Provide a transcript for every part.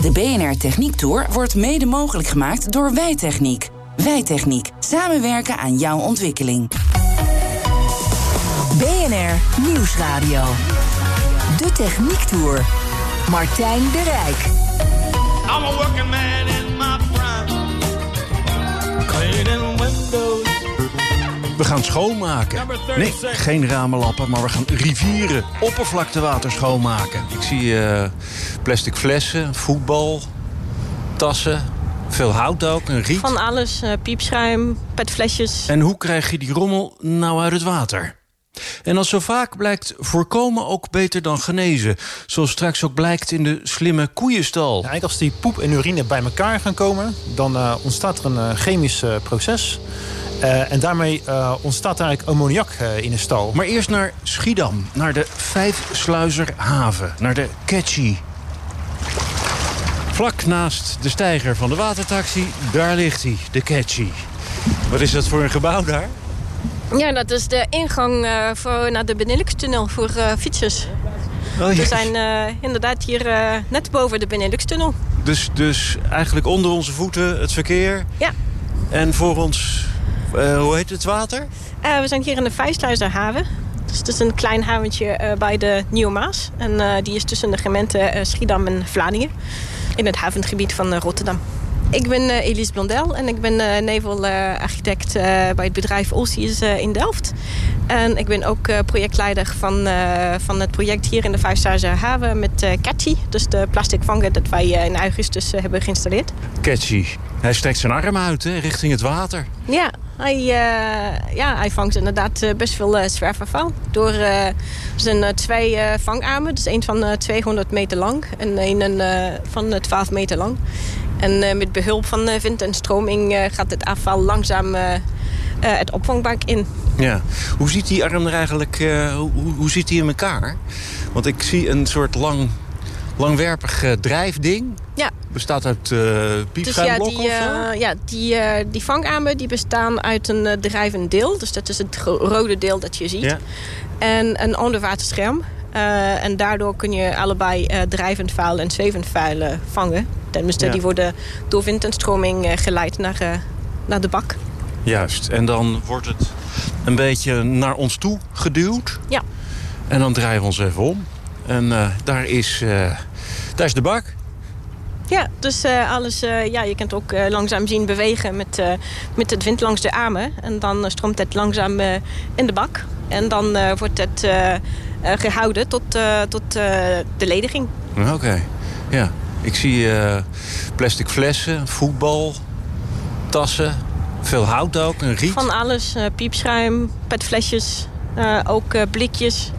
De BNR Techniek Tour wordt mede mogelijk gemaakt door Wijtechniek. Wijtechniek. Samenwerken aan jouw ontwikkeling. BNR Nieuwsradio. De Techniek Tour. Martijn de Rijk. I'm a working man We gaan schoonmaken. Nee, geen ramenlappen, maar we gaan rivieren, oppervlaktewater schoonmaken. Ik zie eh, plastic flessen, voetbal, tassen, veel hout ook, een riet. Van alles, uh, piepschuim, petflesjes. En hoe krijg je die rommel nou uit het water? En als zo vaak blijkt voorkomen ook beter dan genezen. Zoals straks ook blijkt in de slimme koeienstal. Ja, eigenlijk als die poep en urine bij elkaar gaan komen... dan uh, ontstaat er een chemisch proces... Uh, en daarmee uh, ontstaat eigenlijk ammoniak uh, in de stal. Maar eerst naar Schiedam, naar de Vijfsluizerhaven, naar de Catchy. Vlak naast de steiger van de watertaxi, daar ligt hij, de Catchy. Wat is dat voor een gebouw daar? Ja, dat is de ingang voor, naar de Benelux-tunnel voor fietsers. Oh, We zijn inderdaad hier net boven de Benelux-tunnel. Dus, dus eigenlijk onder onze voeten het verkeer? Ja. En voor ons hoe heet het water? Uh, we zijn hier in de Vijsluizerhaven. Dus het is een klein haventje uh, bij de Nieuwe Maas. En die is tussen de gemeenten Schiedam en Vlaardingen. In het havengebied van Rotterdam. Ik ben Elise Blondel en ik ben nevelarchitect bij het bedrijf Olsies in Delft. En ik ben ook projectleider van, van het project hier in de Vijfsluizerhaven met Catchy. Dus de plastic vanger dat wij in augustus hebben geïnstalleerd. Catchy. Hij strekt zijn arm uit hè, richting het water. Ja, hij, uh, ja, hij vangt inderdaad best veel uh, zwerfafval. Door uh, zijn twee vangarmen. Dus één van 200 meter lang en één van 12 meter lang. En met behulp van wind en stroming gaat het afval langzaam het opvangbak in. Ja. Hoe ziet die arm er eigenlijk hoe, hoe zit die in elkaar? Want ik zie een soort lang langwerpig uh, drijfding. Ja. Bestaat uit uh, piepschuimblokken dus ja, die, uh, ja, die, uh, die vangarmen die bestaan uit een drijvend deel. Dus dat is het rode deel dat je ziet. Ja. En een onderwaterscherm. en daardoor kun je allebei drijvend vuil en zwevend vuil vangen. Tenminste, ja. die worden door wind en stroming geleid naar, naar de bak. Juist. En dan wordt het een beetje naar ons toe geduwd. Ja. En dan draaien we ons even om. En daar is is de bak. Ja, dus uh, alles, uh, ja, je kunt ook uh, langzaam zien bewegen met, met het wind langs de armen. En dan stroomt het langzaam in de bak. En dan wordt het gehouden tot, tot de lediging. Oké, okay. ja. Ik zie plastic flessen, voetbal, tassen, veel hout ook, een riet. Van alles, piepschuim, petflesjes, ook blikjes.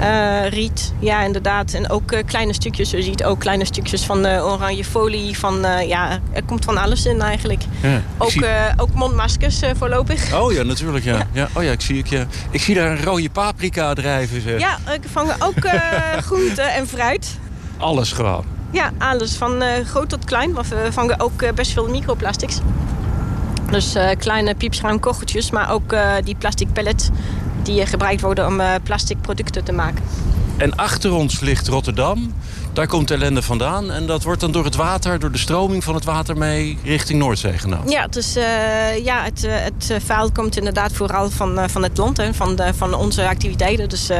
Uh, riet, ja inderdaad. En ook uh, kleine stukjes, je ziet ook kleine stukjes van uh, oranje folie. Van, ja, er komt van alles in eigenlijk. Ja, ook, zie... ook mondmaskers voorlopig. Oh ja, natuurlijk ja. ja. ja. Oh ja, ik zie, ik, ja. ik zie daar een rode paprika drijven. Zeg. Ja, ik vang ook groente en fruit. Alles gewoon? Ja, alles. Van groot tot klein. We vangen ook best veel microplastics. Dus kleine piepschuimkogeltjes, maar ook die plastic pellets die gebruikt worden om plastic producten te maken. En achter ons ligt Rotterdam. Daar komt de ellende vandaan. En dat wordt dan door het water, door de stroming van het water mee richting Noordzee genomen. Ja, dus uh, ja, het, het vuil komt inderdaad vooral van, uh, van het land. Hè, van, de, van onze activiteiten. Dus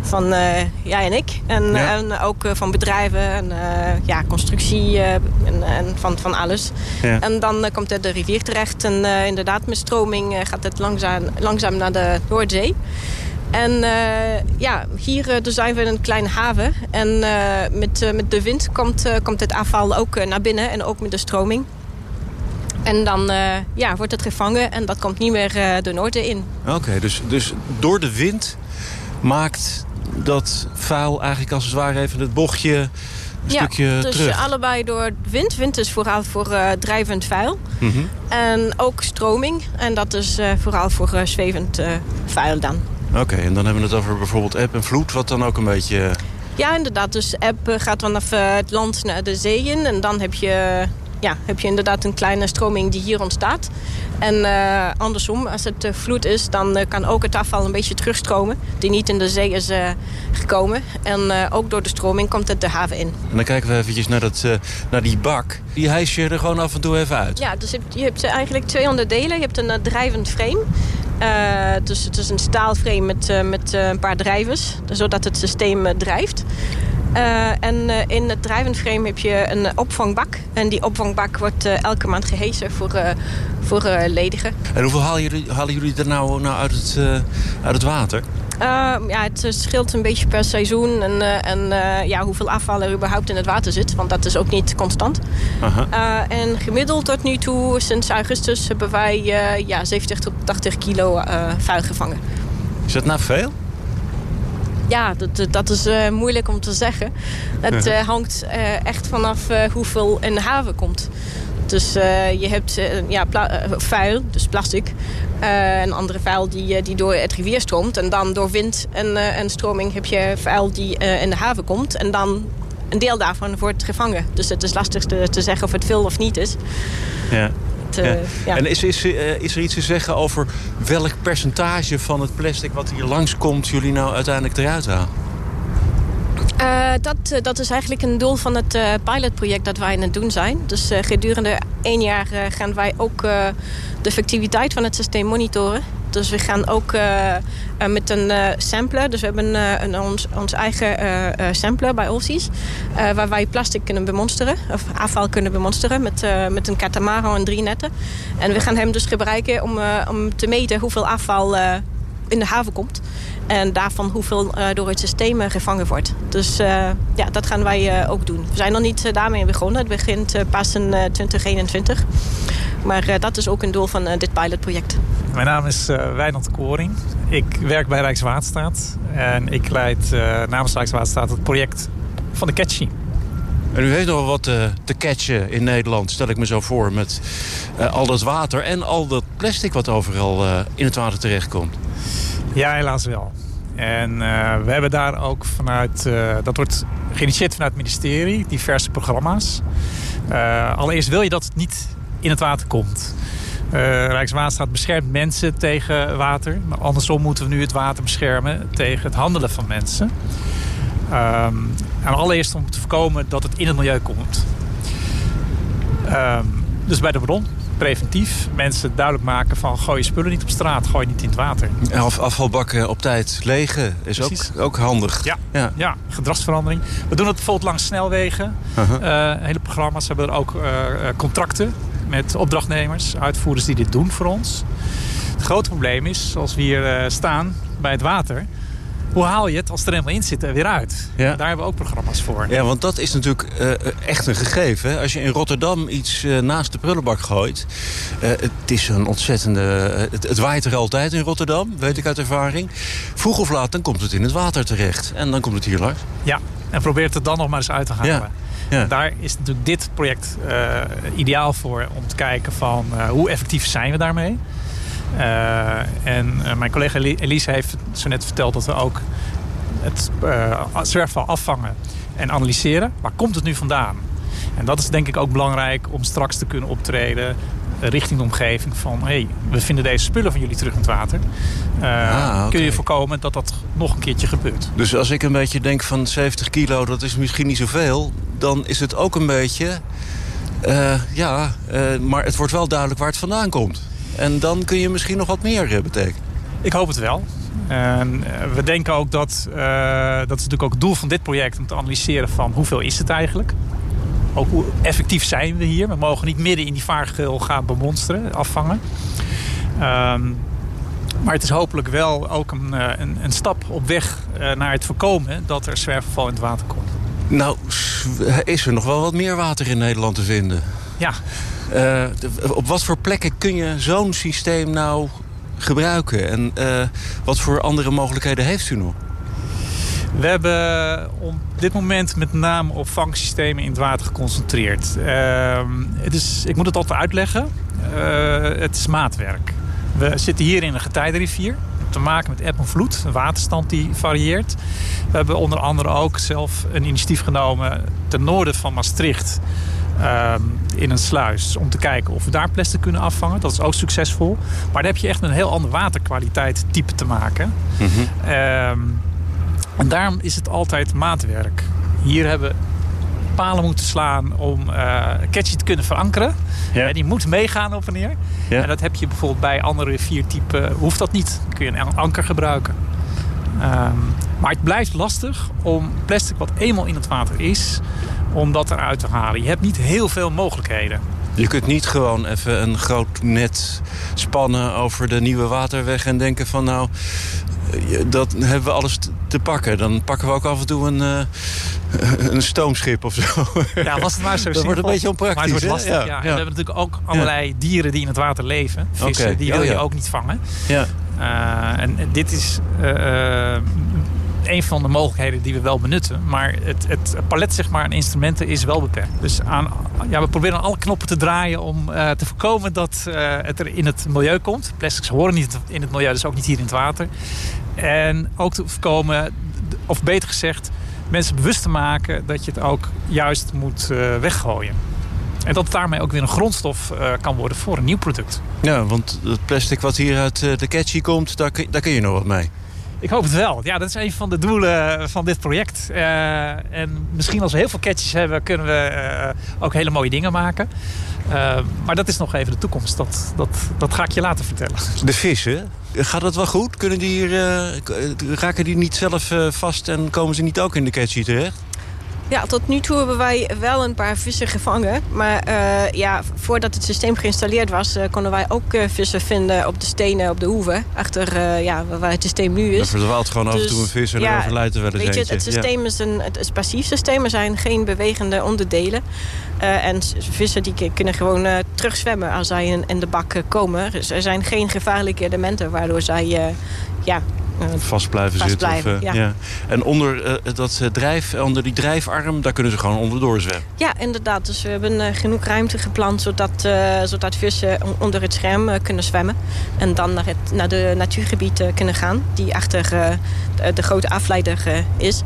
van jij en ik. En, ja. en ook van bedrijven en ja, constructie en, en, van, van alles. Ja. En dan komt het de rivier terecht. En inderdaad, met stroming gaat het langzaam, langzaam naar de Noordzee. En uh, ja, hier uh, dus zijn we in een kleine haven. En uh, met, met de wind komt, komt het afval ook naar binnen en ook met de stroming. En dan ja, wordt het gevangen en dat komt niet meer de noorden in. Oké, okay, dus, dus door de wind maakt dat vuil eigenlijk als het ware even het bochtje ja, stukje dus terug. allebei door wind. Wind is vooral voor uh, drijvend vuil. Mhm. En ook stroming. En dat is uh, vooral voor uh, zwevend vuil dan. Oké, en dan hebben we het over bijvoorbeeld eb en vloed, wat dan ook een beetje... Ja, inderdaad. Dus eb gaat vanaf het land naar de zee in. En dan heb je ja, heb je inderdaad een kleine stroming die hier ontstaat. En uh, andersom, als het uh, vloed is, dan uh, kan ook het afval een beetje terugstromen. Die niet in de zee is gekomen. En ook door de stroming komt het de haven in. En dan kijken we eventjes naar, dat, naar die bak. Die hijs je er gewoon af en toe even uit. Ja, dus je hebt, je hebt eigenlijk twee onderdelen. Je hebt een drijvend frame. Dus het is een staalframe met, met een paar drijvers. Zodat het systeem drijft. En in het drijvend frame heb je een opvangbak. En die opvangbak wordt elke maand gehezen voor, voor ledigen. En hoeveel halen jullie, halen jullie er nou, nou uit, het, uit het water? Ja, het scheelt een beetje per seizoen. En, en ja, hoeveel afval er überhaupt in het water zit. Want dat is ook niet constant. En gemiddeld tot nu toe, sinds augustus, hebben wij ja, 70 tot 80 kilo vuil gevangen. Is dat nou veel? ja, dat, dat is moeilijk om te zeggen. Het hangt echt vanaf hoeveel in de haven komt. Dus je hebt ja, vuil, dus plastic. en andere vuil die, die door het rivier stroomt. En dan door wind en, en stroming heb je vuil die in de haven komt. En dan een deel daarvan wordt gevangen. Dus het is lastig te, te zeggen of het veel of niet is. Ja. Ja. Ja. En is, is, is, er iets te zeggen over welk percentage van het plastic wat hier langskomt... jullie nou uiteindelijk eruit halen? Uh, dat, dat is eigenlijk een doel van het uh, pilotproject dat wij aan het doen zijn. Dus gedurende één jaar gaan wij ook de effectiviteit van het systeem monitoren. Dus we gaan ook met een sampler, dus we hebben een, ons, ons eigen sampler bij Olsies... waar wij plastic kunnen bemonsteren, of afval kunnen bemonsteren met, met een katamaran en drie netten. En we gaan hem dus gebruiken om, om te meten hoeveel afval in de haven komt. En daarvan hoeveel uh, door het systeem uh, gevangen wordt. Dus uh, ja, dat gaan wij ook doen. We zijn nog niet daarmee begonnen. Het begint pas in 2021. Maar dat is ook een doel van dit pilotproject. Mijn naam is Wijnand Koring. Ik werk bij Rijkswaterstaat. En ik leid namens Rijkswaterstaat het project van de Catchy. En u heeft nog wat te, te catchen in Nederland, stel ik me zo voor... met al dat water en al dat plastic wat overal in het water terechtkomt. Ja, helaas wel. En uh, we hebben daar ook vanuit, uh, dat wordt geïnitieerd vanuit het ministerie, diverse programma's. Uh, allereerst wil je dat het niet in het water komt. Rijkswaterstaat beschermt mensen tegen water. Maar andersom moeten we nu het water beschermen tegen het handelen van mensen. Um, en allereerst om te voorkomen dat het in het milieu komt. Um, dus bij de bron preventief mensen duidelijk maken van gooi je spullen niet op straat, gooi je niet in het water. Afvalbakken op tijd legen is ook, ook handig. Ja, ja. ja, gedragsverandering. We doen het bijvoorbeeld langs snelwegen. Uh -huh. uh, hele programma's hebben er ook uh, contracten met opdrachtnemers, uitvoerders die dit doen voor ons. Het grote probleem is, als we hier staan bij het water hoe haal je het als het er helemaal in zit er weer uit? Ja. Daar hebben we ook programma's voor. Ja, want dat is natuurlijk uh, echt een gegeven. Als je in Rotterdam iets uh, naast de prullenbak gooit... Uh, het is een ontzettende... Het, het, waait er altijd in Rotterdam, weet ik uit ervaring. Vroeg of laat, dan komt het in het water terecht. En dan komt het hier langs. Ja, en probeert het dan nog maar eens uit te halen. Ja. Ja. Daar is natuurlijk dit project ideaal voor om te kijken van hoe effectief zijn we daarmee. Uh, en uh, mijn collega Elise heeft zo net verteld dat we ook het uh, zwerfval afvangen en analyseren. Waar komt het nu vandaan? En dat is denk ik ook belangrijk om straks te kunnen optreden richting de omgeving van... hé, hey, we vinden deze spullen van jullie terug in het water. Ah, okay. Kun je voorkomen dat dat nog een keertje gebeurt. Dus als ik een beetje denk van 70 kilo, dat is misschien niet zoveel... dan is het ook een beetje... ja, maar het wordt wel duidelijk waar het vandaan komt. En dan kun je misschien nog wat meer betekenen. Ik hoop het wel. En we denken ook dat, uh, dat is natuurlijk ook het doel van dit project... om te analyseren van hoeveel is het eigenlijk. Ook hoe effectief zijn we hier. We mogen niet midden in die vaargeul gaan bemonsteren, afvangen. Um, maar het is hopelijk wel ook een, een, een stap op weg naar het voorkomen... dat er zwerfval in het water komt. Nou, is er nog wel wat meer water in Nederland te vinden? Ja, uh, op wat voor plekken kun je zo'n systeem nou gebruiken? En uh, wat voor andere mogelijkheden heeft u nog? We hebben op dit moment met name op vangsystemen in het water geconcentreerd. Ehm, het is, ik moet het altijd uitleggen. Uh, het is maatwerk. We zitten hier in een getijdenrivier. Te maken met eb en vloed, een waterstand die varieert. We hebben onder andere ook zelf een initiatief genomen ten noorden van Maastricht. Uh, in een sluis om te kijken of we daar plastic kunnen afvangen. Dat is ook succesvol. Maar daar heb je echt een heel ander waterkwaliteit type te maken. Mm -hmm. uh, en daarom is het altijd maatwerk. Hier hebben we palen moeten slaan om uh, catchy te kunnen verankeren. Ja. En die moet meegaan op en neer. Ja. En dat heb je bijvoorbeeld bij andere riviertypen. Hoeft dat niet. Dan kun je een anker gebruiken. Um, maar het blijft lastig om plastic wat eenmaal in het water is... om dat eruit te halen. Je hebt niet heel veel mogelijkheden. Je kunt niet gewoon even een groot net spannen over de nieuwe waterweg... en denken van nou, dat hebben we alles te pakken. Dan pakken we ook af en toe een, uh, een stoomschip of zo. Ja, was het maar zo Dat wordt een beetje onpraktisch. Maar het wordt lastig, ja. ja. En we hebben natuurlijk ook allerlei dieren die in het water leven. Vissen, okay. die wil oh, je ook niet vangen. Ja. Uh, en dit is uh, een van de mogelijkheden die we wel benutten. Maar het, het palet zeg maar, aan instrumenten is wel beperkt. Dus aan, ja, we proberen alle knoppen te draaien om uh, te voorkomen dat uh, het er in het milieu komt. Plastics horen niet in het milieu, dus ook niet hier in het water. En ook te voorkomen, of beter gezegd, mensen bewust te maken dat je het ook juist moet uh, weggooien. En dat het daarmee ook weer een grondstof kan worden voor een nieuw product. Ja, want het plastic wat hier uit de catchy komt, daar, daar kun je nog wat mee. Ik hoop het wel. Ja, dat is een van de doelen van dit project. Uh, en misschien als we heel veel catches hebben, kunnen we uh, ook hele mooie dingen maken. Uh, maar dat is nog even de toekomst. Dat, dat, dat ga ik je later vertellen. De vissen, gaat dat wel goed? Kunnen die hier, raken die niet zelf vast en komen ze niet ook in de catchy terecht? Ja, tot nu toe hebben wij wel een paar vissen gevangen. Maar uh, ja, voordat het systeem geïnstalleerd was... Uh, konden wij ook uh, vissen vinden op de stenen op de hoeven. Achter ja, waar het systeem nu is. Dan verdwaalt gewoon dus, af en toe een vis en ja, overlijdt er wel eens weet je, Het, het systeem ja. is een het is passief systeem. Er zijn geen bewegende onderdelen. en vissen die kunnen gewoon terugzwemmen als zij in, in de bak komen. Dus er zijn geen gevaarlijke elementen waardoor zij ja, vast blijven vast zitten. Blijven, of, ja. ja. En onder, uh, dat, uh, drijf, onder die drijfarm, daar kunnen ze gewoon onderdoor zwemmen? Ja, inderdaad. Dus we hebben uh, genoeg ruimte gepland... zodat, zodat vissen onder het scherm kunnen zwemmen. En dan naar, het, naar de natuurgebied kunnen gaan... die achter de, de, grote afleider is.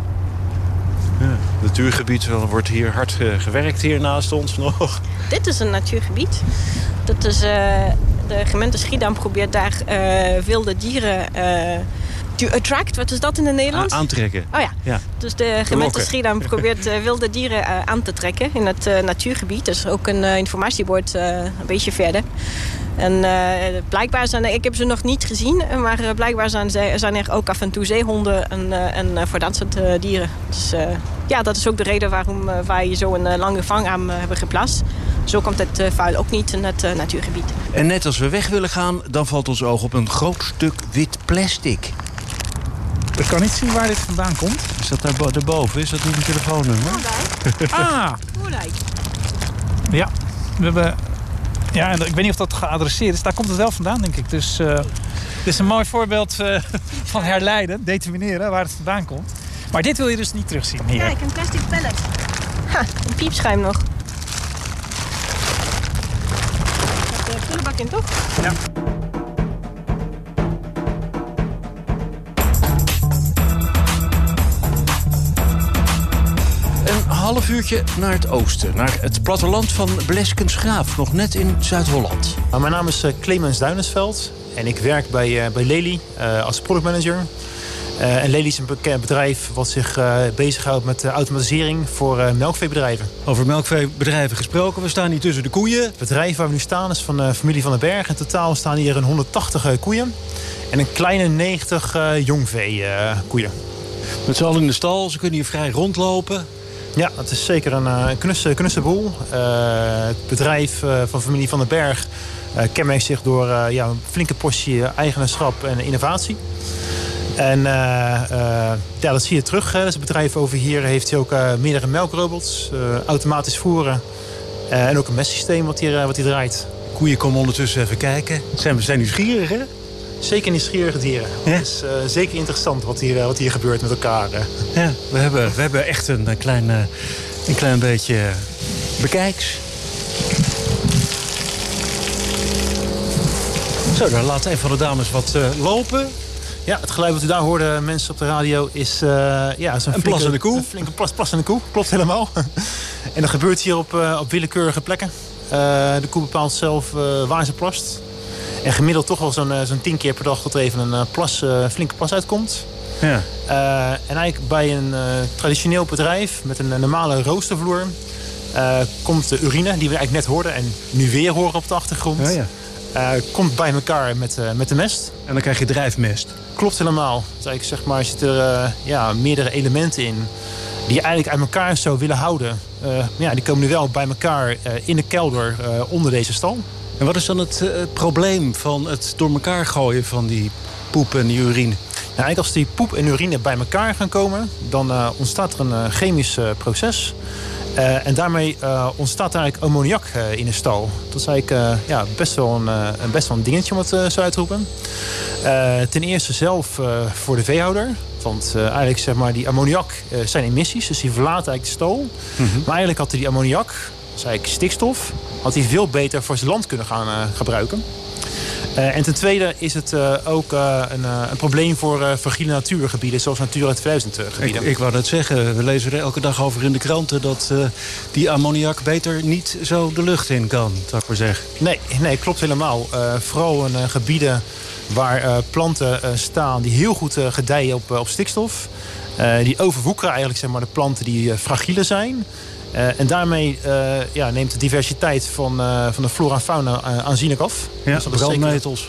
Ja, natuurgebied wordt hier hard gewerkt hier naast ons nog. Dit is een natuurgebied. Dat is, de gemeente Schiedam probeert daar wilde dieren To attract, wat is dat in het Nederlands? Aantrekken. Oh ja. ja. Dus de gemeente Schiedam probeert uh, wilde dieren uh, aan te trekken in het uh, natuurgebied. Dus ook een informatiebord een beetje verder. En blijkbaar zijn er, ik heb ze nog niet gezien, maar blijkbaar zijn, zijn er ook af en toe zeehonden en, en voor dat soort dieren. Dus ja, dat is ook de reden waarom wij zo een lange vangarm hebben geplaatst. Zo komt het vuil ook niet in het natuurgebied. En net als we weg willen gaan, dan valt ons oog op een groot stuk wit plastic. Ik kan niet zien waar dit vandaan komt. Is dat daar daarboven? Is dat niet een telefoonnummer? ah! Ja, we hebben... Ja, en ik weet niet of dat geadresseerd is. Daar komt het wel vandaan, denk ik. Dus uh, dit is een mooi voorbeeld uh, van herleiden, determineren waar het vandaan komt. Maar dit wil je dus niet terugzien hier. Kijk, een plastic pellet. Ha, een piepschuim nog. Dat de prullenbak in, toch? Ja. Half uurtje naar het oosten. Naar het platteland van Bleskensgraaf, nog net in Zuid-Holland. Nou, mijn naam is uh, Clemens Duinesveld en ik werk bij, uh, bij Lely uh, als productmanager. Uh, en Lely is een bedrijf wat zich uh, bezighoudt met uh, automatisering voor melkveebedrijven. Over melkveebedrijven gesproken, we staan hier tussen de koeien. Het bedrijf waar we nu staan is van de familie van den Berg. In totaal staan hier een 180 koeien en een kleine 90 jongvee koeien. Met z'n allen in de stal, ze kunnen hier vrij rondlopen. Ja, het is zeker een, een knusse, knusse boel. Uh, het bedrijf uh, van familie Van den Berg uh, kenmerkt zich door ja, een flinke portie eigenaarschap en innovatie. En ja, dat zie je terug. Hè. Dus het bedrijf over hier heeft ook meerdere melkrobots, automatisch voeren en ook een messysteem wat hier, wat hier draait. Koeien komen ondertussen even kijken. Zijn, we zijn nieuwsgierig, hè? Zeker nieuwsgierige dieren. Ja? Het is eh, zeker interessant wat hier, eh, wat hier gebeurt met elkaar. Ja, we hebben, we hebben echt een, een klein, eh, een klein beetje bekijks. Zo, dan laat een van de dames wat lopen. Ja, het geluid wat u daar hoorde, mensen op de radio, is, ja, is een, Een flinke, koe. Een flinke plas, plassende koe, klopt helemaal. en dat gebeurt hier op, op willekeurige plekken. De koe bepaalt zelf waar ze plast. En gemiddeld toch wel zo'n eh, zo'n tien keer per dag dat er even een eh, plas, eh, flinke plas uitkomt. Ja. En eigenlijk bij een traditioneel bedrijf met een normale roostervloer... komt de urine, die we eigenlijk net hoorden en nu weer horen op de achtergrond... Ja, ja. eh, komt bij elkaar met, met de mest. En dan krijg je drijfmest. Klopt helemaal. Dus eigenlijk, zeg maar, er zitten ja, meerdere elementen in die je eigenlijk uit elkaar zou willen houden. Ja, die komen nu wel bij elkaar in de kelder onder deze stal. En wat is dan het eh, probleem van het door elkaar gooien van die poep en die urine? Nou, eigenlijk als die poep en urine bij elkaar gaan komen, dan eh, ontstaat er een eh, chemisch proces. En daarmee ontstaat er eigenlijk ammoniak in de stal. Dat is eigenlijk ja, best, wel een, een best wel een dingetje om het zo uit te roepen. Ten eerste zelf voor de veehouder. Want eigenlijk zeg maar, die ammoniak zijn emissies, dus die verlaten eigenlijk de stal. Maar eigenlijk had die ammoniak, dat is eigenlijk stikstof, had hij veel beter voor zijn land kunnen gaan eh, gebruiken. Eh, en ten tweede is het eh, ook een, een probleem voor fragiele natuurgebieden, zoals Natura 2000 gebieden. Ik, ik wou net zeggen, we lezen er elke dag over in de kranten... dat die ammoniak beter niet zo de lucht in kan, zou ik maar zeggen. Nee, nee klopt helemaal. Vooral in gebieden waar planten staan die heel goed gedijen op, op stikstof. Die overwoekeren eigenlijk zeg maar, de planten die eh, fragiele zijn. Eh, en daarmee eh, ja, neemt de diversiteit van, eh, van de flora en fauna aanzienlijk af. Ja, Dus is zeker- brandnetels.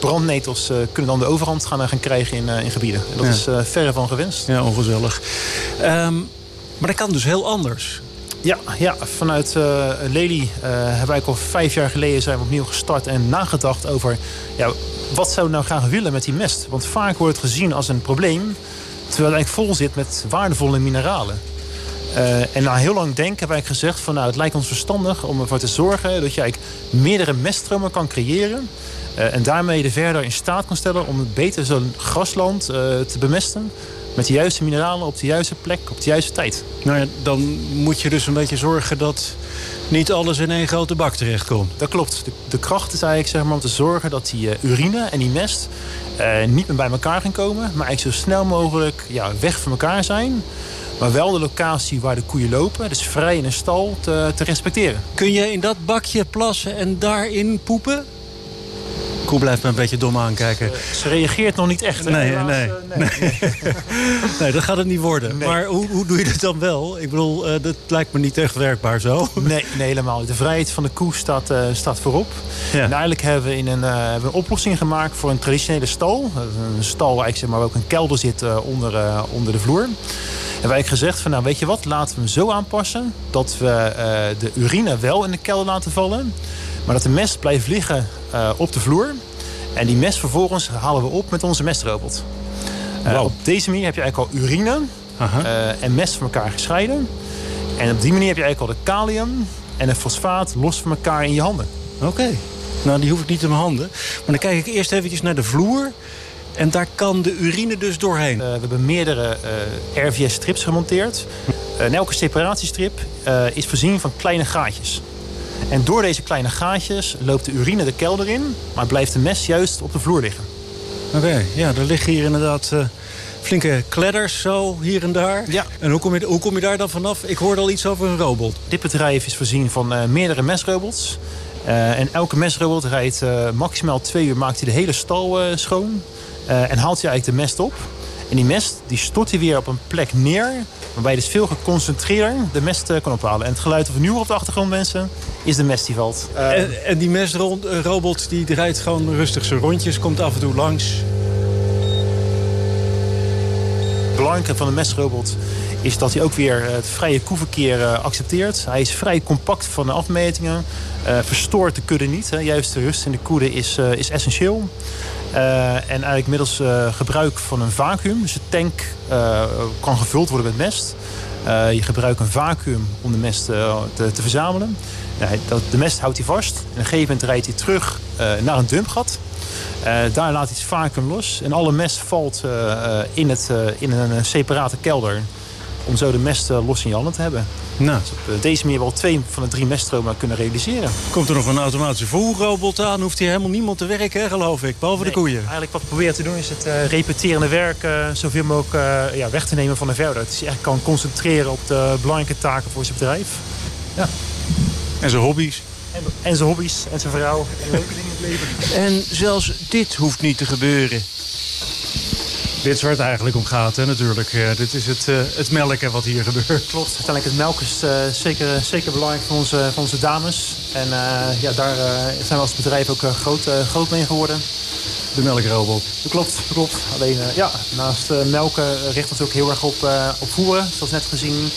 Brandnetels kunnen dan de overhand gaan, gaan krijgen in, in gebieden. En dat Ja. is verre van gewenst. Ja, ongezellig. Ehm, maar dat kan dus heel anders. Ja, ja vanuit Lely hebben wij al vijf jaar geleden zijn we opnieuw gestart en nagedacht over ja, wat zouden we nou graag willen met die mest. Want vaak wordt het gezien als een probleem, terwijl het eigenlijk vol zit met waardevolle mineralen. Eh, en na heel lang denken hebben wij gezegd van nou het lijkt ons verstandig om ervoor te zorgen dat je eigenlijk meerdere meststromen kan creëren. eh, en daarmee de verder in staat kan stellen om beter zo'n grasland eh, te bemesten. Met de juiste mineralen op de juiste plek, op de juiste tijd. Nou ja, dan moet je dus een beetje zorgen dat niet alles in één grote bak terechtkomt. Dat klopt. De, de kracht is eigenlijk zeg maar, om te zorgen dat die urine en die mest niet meer bij elkaar gaan komen. Maar eigenlijk zo snel mogelijk ja, weg van elkaar zijn. Maar wel de locatie waar de koeien lopen, dus vrij in een stal, te, te respecteren. Kun je in dat bakje plassen en daarin poepen? Koe blijft me een beetje dom aankijken. Ze reageert nog niet echt. hè, Nee, helaas, nee, eh, nee. Nee, dat gaat het niet worden. Maar hoe, hoe doe je dat dan wel? Ik bedoel, eh, dat lijkt me niet echt werkbaar zo. Nee, nee, helemaal niet. De vrijheid van de koe staat, eh, staat voorop. Ja. En eigenlijk hebben we, in een, eh, hebben we een oplossing gemaakt voor een traditionele stal. Een stal waar, ik zeg maar, ook een kelder zit eh, onder, eh, onder de vloer. En wij hebben gezegd van nou weet je wat, laten we hem zo aanpassen dat we eh, de urine wel in de kelder laten vallen. Maar dat de mest blijft liggen eh, op de vloer. En die mest vervolgens halen we op met onze mestrobot. Eh. Op deze manier heb je eigenlijk al urine eh, en mest van elkaar gescheiden. En op die manier heb je eigenlijk al de kalium en de fosfaat los van elkaar in je handen. Oké. Nou, die hoef ik niet in mijn handen. Maar dan kijk ik eerst eventjes naar de vloer. En daar kan de urine dus doorheen. We hebben meerdere RVS-strips gemonteerd. Eh, en elke separatiestrip is voorzien van kleine gaatjes. En door deze kleine gaatjes loopt de urine de kelder in, maar blijft de mest juist op de vloer liggen. Oké, ja, er liggen hier inderdaad eh, flinke kledders zo hier en daar. Ja. En hoe kom, je, hoe kom je daar dan vanaf? Ik hoorde al iets over een robot. Dit bedrijf is voorzien van eh, meerdere mesrobots. Eh, en elke mesrobot rijdt maximaal twee uur, maakt hij de hele stal schoon. En haalt hij eigenlijk de mest op. En die mest die stort hij weer op een plek neer. Waarbij je dus veel geconcentreerder de mest eh, kan ophalen. En het geluid dat we nu horen op de achtergrond, mensen, is de mest die valt. Eh, En, en die mesrobot die draait gewoon rustig zijn rondjes, komt af en toe langs. Het belangrijke van de mesrobot is dat hij ook weer het vrije koeverkeer eh, accepteert. Hij is vrij compact van de afmetingen. eh, verstoort de kudde niet. Hè. Juist de rust in de kudde is, eh, is essentieel. Eh, en eigenlijk middels eh, gebruik van een vacuüm. Dus de tank eh, kan gevuld worden met mest. Je gebruikt een vacuüm om de mest te, te verzamelen. De mest houdt hij vast. En op een gegeven moment rijdt hij terug naar een dumpgat. Uh, daar laat hij het vacuüm los. En alle mest valt uh, in, het, in een separate kelder. Om zo de mest los in je handen te hebben. Nou. Dus op deze manier wel twee van de drie meststromen kunnen realiseren. Komt er nog een automatische voerrobot aan? Hoeft hier helemaal niemand te werken, geloof ik. Behalve nee, de koeien. Eigenlijk wat we proberen te doen is het repeterende werk zoveel mogelijk ja, weg te nemen van de verder. Dat hij echt kan concentreren op de belangrijke taken voor zijn bedrijf. Ja. En zijn hobby's. En, en zijn hobby's en zijn vrouw. En leuke dingen in het leven. En zelfs dit hoeft niet te gebeuren. Dit is waar het eigenlijk om gaat, hè, natuurlijk. Uh, dit is het, uh, het melken wat hier gebeurt. Klopt. Uiteindelijk het melken is uh, zeker, zeker belangrijk voor onze, voor onze dames. En ja, daar zijn we als bedrijf ook groot, groot mee geworden. De melkrobot. Dat klopt, dat klopt. Alleen ja, naast melken richten we ons ook heel erg op, op voeren, zoals net gezien.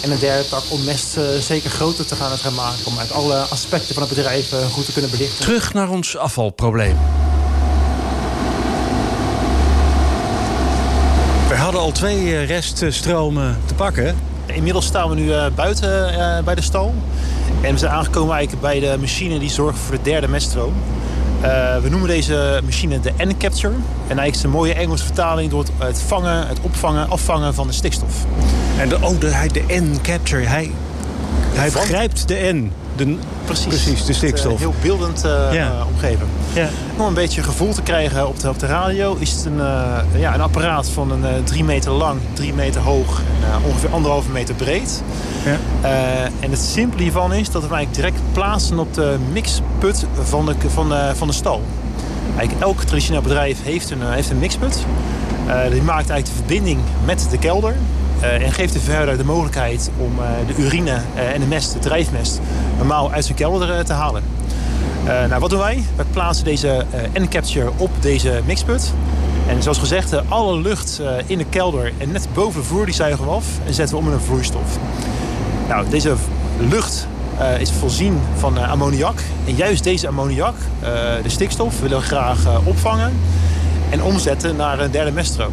En een derde tak om mest zeker groter te gaan, het gaan maken. Om uit alle aspecten van het bedrijf goed te kunnen belichten. Terug naar ons afvalprobleem. We hadden al twee reststromen te pakken. Inmiddels staan we nu buiten uh, bij de stal. En we zijn aangekomen eigenlijk bij de machine die zorgt voor de derde meststroom. Uh, we noemen deze machine de N-capture. En eigenlijk is een mooie Engelse vertaling door het vangen, het opvangen, afvangen van de stikstof. En de, oh, de, de N-capture, hij, hij grijpt de N. De, precies. precies, de stikstof. Het, uh, heel beeldend uh, ja. uh, omgeven. Ja. Om een beetje gevoel te krijgen op de, op de radio... is het een, ja, een apparaat van een drie meter lang, drie meter hoog... en ongeveer anderhalve meter breed. Ja. en het simpele hiervan is dat we eigenlijk direct plaatsen... op de mixput van de, van de, van de stal. Eigenlijk elk traditioneel bedrijf heeft een, heeft een mixput. die maakt eigenlijk de verbinding met de kelder... Uh, en geeft de verder de mogelijkheid om uh, de urine uh, en de mest, de drijfmest, normaal uit zijn kelder te halen. nou, wat doen wij? Wij plaatsen deze N-capture op deze mixput. En zoals gezegd, alle lucht in de kelder en net boven de die zuigen we af en zetten we om in een vloeistof. Nou, deze lucht is voorzien van ammoniak. En juist deze ammoniak, de stikstof, willen we graag opvangen en omzetten naar een derde meststroom.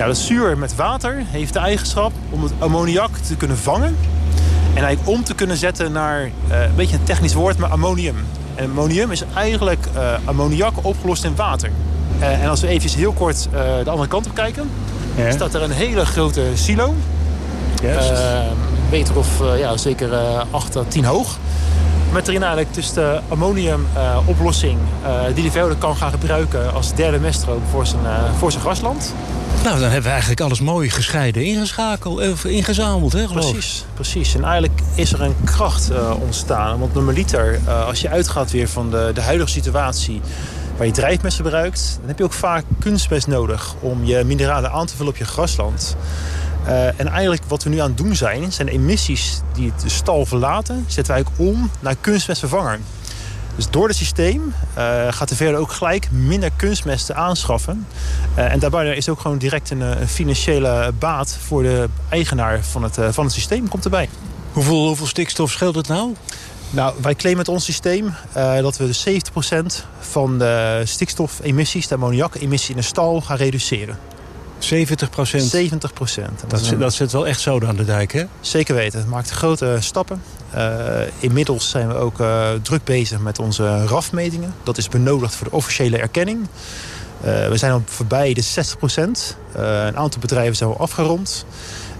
Nou, dat zuur met water heeft de eigenschap om het ammoniak te kunnen vangen. En eigenlijk om te kunnen zetten naar, uh, een beetje een technisch woord, maar ammonium. En ammonium is eigenlijk uh, ammoniak opgelost in water. Uh, en als we even heel kort de andere kant op kijken... Ja. staat er een hele grote silo. Yes. een meter of ja, zeker 8 à 10 hoog. Met erin eigenlijk dus de ammoniumoplossing... die de verder kan gaan gebruiken als derde meststroom voor zijn, voor zijn grasland. Nou, dan hebben we eigenlijk alles mooi gescheiden ingeschakeld, of ingezameld, hè, Precies, precies. En eigenlijk is er een kracht uh, ontstaan. Want normaliter, uh, als je uitgaat weer van de, de huidige situatie... waar je drijfmest gebruikt... dan heb je ook vaak kunstmest nodig... om je mineralen aan te vullen op je grasland. En eigenlijk wat we nu aan het doen zijn... zijn de emissies die de stal verlaten... zetten wij ook om naar kunstmestvervanger. Dus door het systeem uh, gaat de verder ook gelijk minder kunstmesten aanschaffen. Uh, en daarbij is ook gewoon direct een, een, financiële baat voor de eigenaar van het, uh, van het systeem komt erbij. Hoeveel, hoeveel stikstof scheelt het nou? Nou, wij claimen met ons systeem dat we de 70% van de stikstofemissies, de ammoniakemissie in de stal gaan reduceren. 70 procent? 70 procent. Dat, dat, dat zit wel echt zoden aan de dijk, hè? Zeker weten. Het maakt grote stappen. Uh, inmiddels zijn we ook uh, druk bezig met onze RAF-metingen. Dat is benodigd voor de officiële erkenning. Uh, we zijn al voorbij de 60 procent. een aantal bedrijven zijn al afgerond.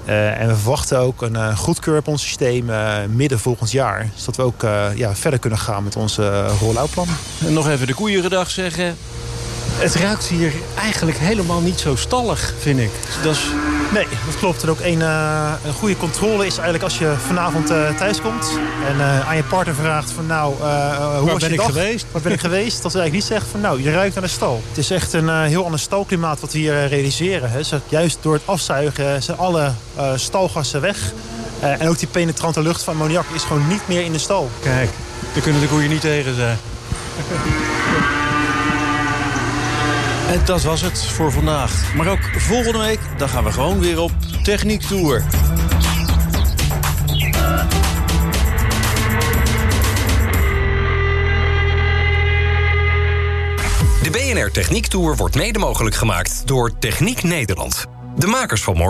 en we verwachten ook een goedkeur op ons systeem midden volgend jaar. Zodat we ook ja, verder kunnen gaan met onze roll-out-plan. En nog even de koeierendag zeggen. Het ruikt hier eigenlijk helemaal niet zo stallig, vind ik. Dat is... Nee, dat klopt. En ook een, uh, een goede controle is eigenlijk als je vanavond uh, thuis komt... en uh, aan je partner vraagt van nou, hoe Waar was ben je ik geweest? Waar ben ik geweest? Dat ze eigenlijk niet zegt van nou, je ruikt naar de stal. Het is echt een heel ander stalklimaat wat we hier realiseren. Hè. Juist door het afzuigen zijn alle stalgassen weg... en ook die penetrante lucht van ammoniak is gewoon niet meer in de stal. Kijk, daar kunnen de koeien niet tegen zijn. En dat was het voor vandaag. Maar ook volgende week, dan gaan we gewoon weer op Techniek Tour. De BNR Techniek Tour wordt mede mogelijk gemaakt door Techniek Nederland. De makers van morgen.